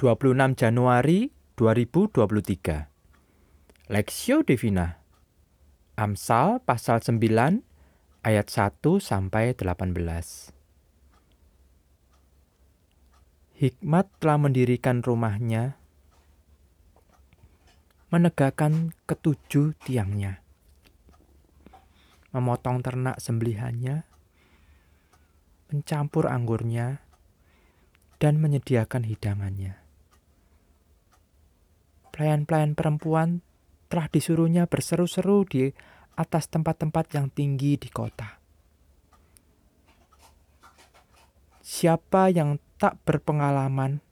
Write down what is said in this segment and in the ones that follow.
26 Januari 2023 Lexio Divina. Amsal pasal 9 ayat 1 sampai 18 Hikmat telah mendirikan rumahnya menegakkan ketujuh tiangnya memotong ternak sembelihannya mencampur anggurnya dan menyediakan hidangannya pelayan-pelayan perempuan telah disuruhnya berseru-seru di atas tempat-tempat yang tinggi di kota. Siapa yang tak berpengalaman,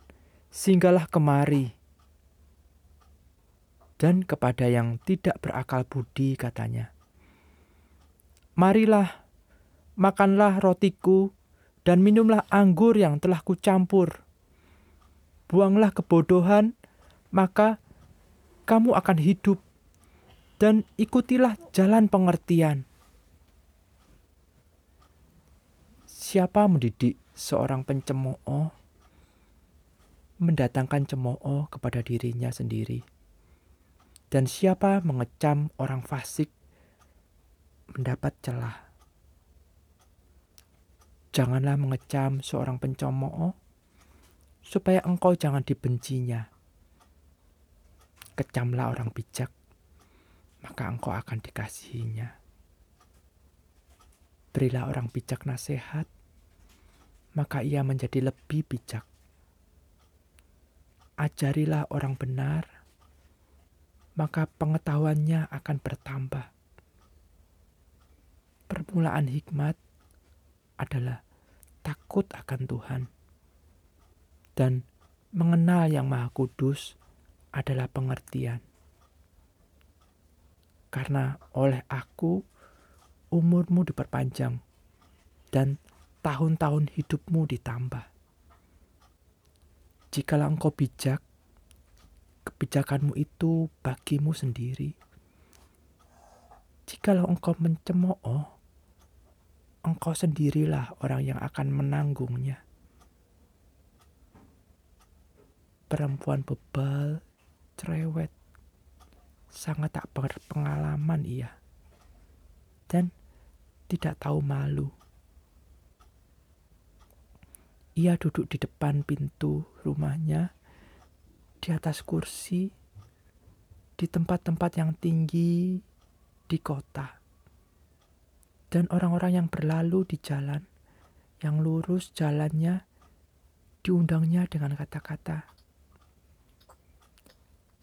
singgahlah kemari. Dan kepada yang tidak berakal budi katanya, Marilah, makanlah rotiku, dan minumlah anggur yang telah kucampur. Buanglah kebodohan, maka kamu akan hidup dan ikutilah jalan pengertian. Siapa mendidik seorang pencemooh mendatangkan cemooh kepada dirinya sendiri. Dan siapa mengecam orang fasik mendapat celah. Janganlah mengecam seorang pencemooh supaya engkau jangan dibencinya kecamlah orang bijak, maka engkau akan dikasihinya. Berilah orang bijak nasihat, maka ia menjadi lebih bijak. Ajarilah orang benar, maka pengetahuannya akan bertambah. Permulaan hikmat adalah takut akan Tuhan dan mengenal Yang Maha Kudus adalah pengertian. Karena oleh aku umurmu diperpanjang dan tahun-tahun hidupmu ditambah. Jikalau engkau bijak, kebijakanmu itu bagimu sendiri. Jikalau engkau mencemooh, engkau sendirilah orang yang akan menanggungnya. Perempuan bebal cerewet, sangat tak berpengalaman ia, dan tidak tahu malu. Ia duduk di depan pintu rumahnya, di atas kursi, di tempat-tempat yang tinggi di kota. Dan orang-orang yang berlalu di jalan, yang lurus jalannya, diundangnya dengan kata-kata,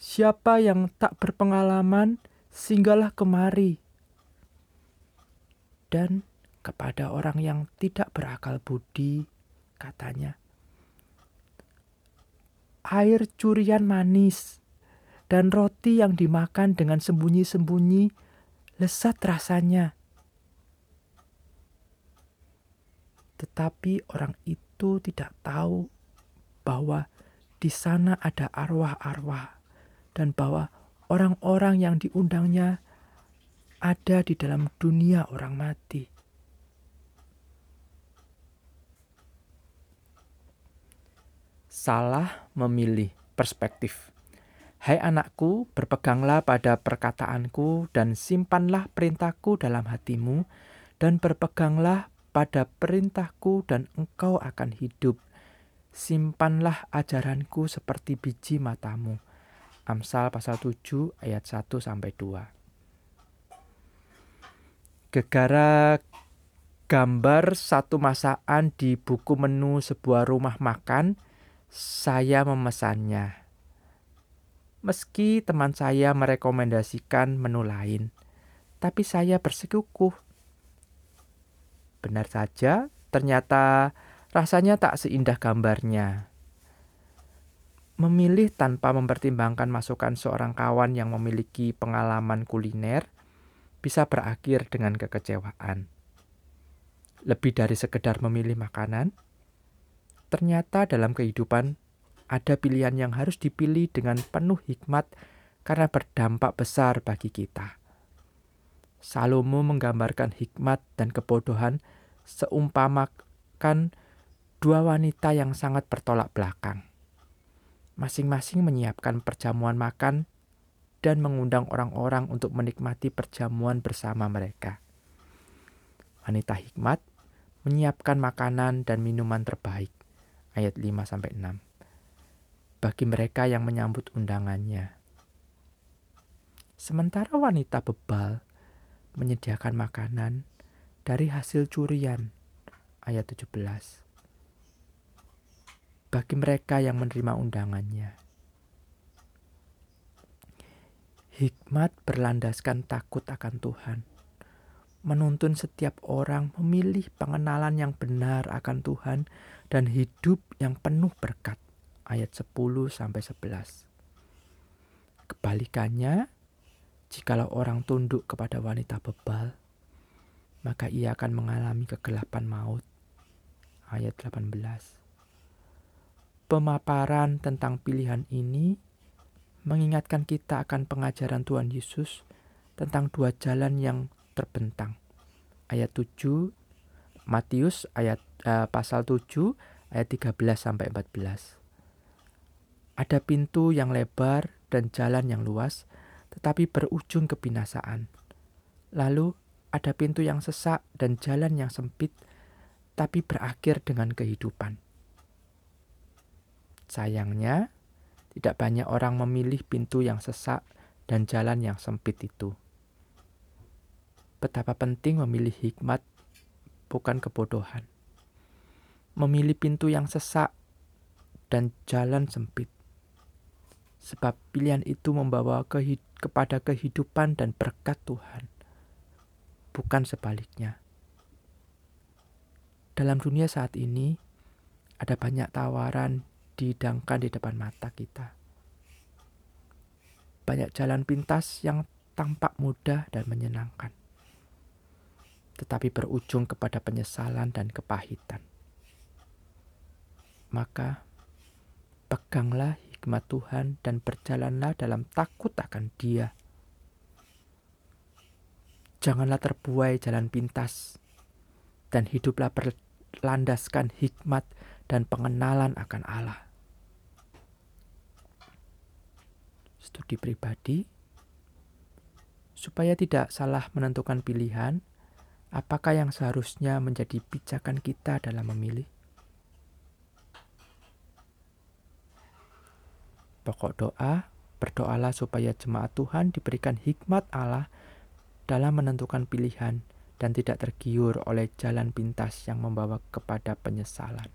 Siapa yang tak berpengalaman, singgahlah kemari. Dan kepada orang yang tidak berakal budi, katanya, air curian manis dan roti yang dimakan dengan sembunyi-sembunyi lesat rasanya. Tetapi orang itu tidak tahu bahwa di sana ada arwah-arwah dan bahwa orang-orang yang diundangnya ada di dalam dunia orang mati. Salah memilih perspektif. Hai anakku, berpeganglah pada perkataanku dan simpanlah perintahku dalam hatimu dan berpeganglah pada perintahku dan engkau akan hidup. Simpanlah ajaranku seperti biji matamu Amsal pasal 7 ayat 1 sampai 2. Gegara gambar satu masakan di buku menu sebuah rumah makan, saya memesannya. Meski teman saya merekomendasikan menu lain, tapi saya bersikukuh. Benar saja, ternyata rasanya tak seindah gambarnya. Memilih tanpa mempertimbangkan masukan seorang kawan yang memiliki pengalaman kuliner bisa berakhir dengan kekecewaan. Lebih dari sekedar memilih makanan, ternyata dalam kehidupan ada pilihan yang harus dipilih dengan penuh hikmat karena berdampak besar bagi kita. Salomo menggambarkan hikmat dan kebodohan seumpamakan dua wanita yang sangat bertolak belakang Masing-masing menyiapkan perjamuan makan dan mengundang orang-orang untuk menikmati perjamuan bersama mereka. Wanita hikmat menyiapkan makanan dan minuman terbaik. Ayat 5 sampai 6. Bagi mereka yang menyambut undangannya. Sementara wanita bebal menyediakan makanan dari hasil curian. Ayat 17 bagi mereka yang menerima undangannya. Hikmat berlandaskan takut akan Tuhan, menuntun setiap orang memilih pengenalan yang benar akan Tuhan dan hidup yang penuh berkat. Ayat 10 sampai 11. Kebalikannya, jikalau orang tunduk kepada wanita bebal, maka ia akan mengalami kegelapan maut. Ayat 18 pemaparan tentang pilihan ini mengingatkan kita akan pengajaran Tuhan Yesus tentang dua jalan yang terbentang. Ayat 7 Matius ayat uh, pasal 7 ayat 13 sampai 14. Ada pintu yang lebar dan jalan yang luas tetapi berujung kebinasaan. Lalu ada pintu yang sesak dan jalan yang sempit tapi berakhir dengan kehidupan. Sayangnya, tidak banyak orang memilih pintu yang sesak dan jalan yang sempit itu. Betapa penting memilih hikmat, bukan kebodohan. Memilih pintu yang sesak dan jalan sempit. Sebab pilihan itu membawa kehid kepada kehidupan dan berkat Tuhan, bukan sebaliknya. Dalam dunia saat ini, ada banyak tawaran dihidangkan di depan mata kita. Banyak jalan pintas yang tampak mudah dan menyenangkan, tetapi berujung kepada penyesalan dan kepahitan. Maka, peganglah hikmat Tuhan dan berjalanlah dalam takut akan Dia. Janganlah terbuai jalan pintas, dan hiduplah berlandaskan hikmat dan pengenalan akan Allah. Studi pribadi supaya tidak salah menentukan pilihan, apakah yang seharusnya menjadi pijakan kita dalam memilih? Pokok doa, berdoalah supaya jemaat Tuhan diberikan hikmat Allah dalam menentukan pilihan dan tidak tergiur oleh jalan pintas yang membawa kepada penyesalan.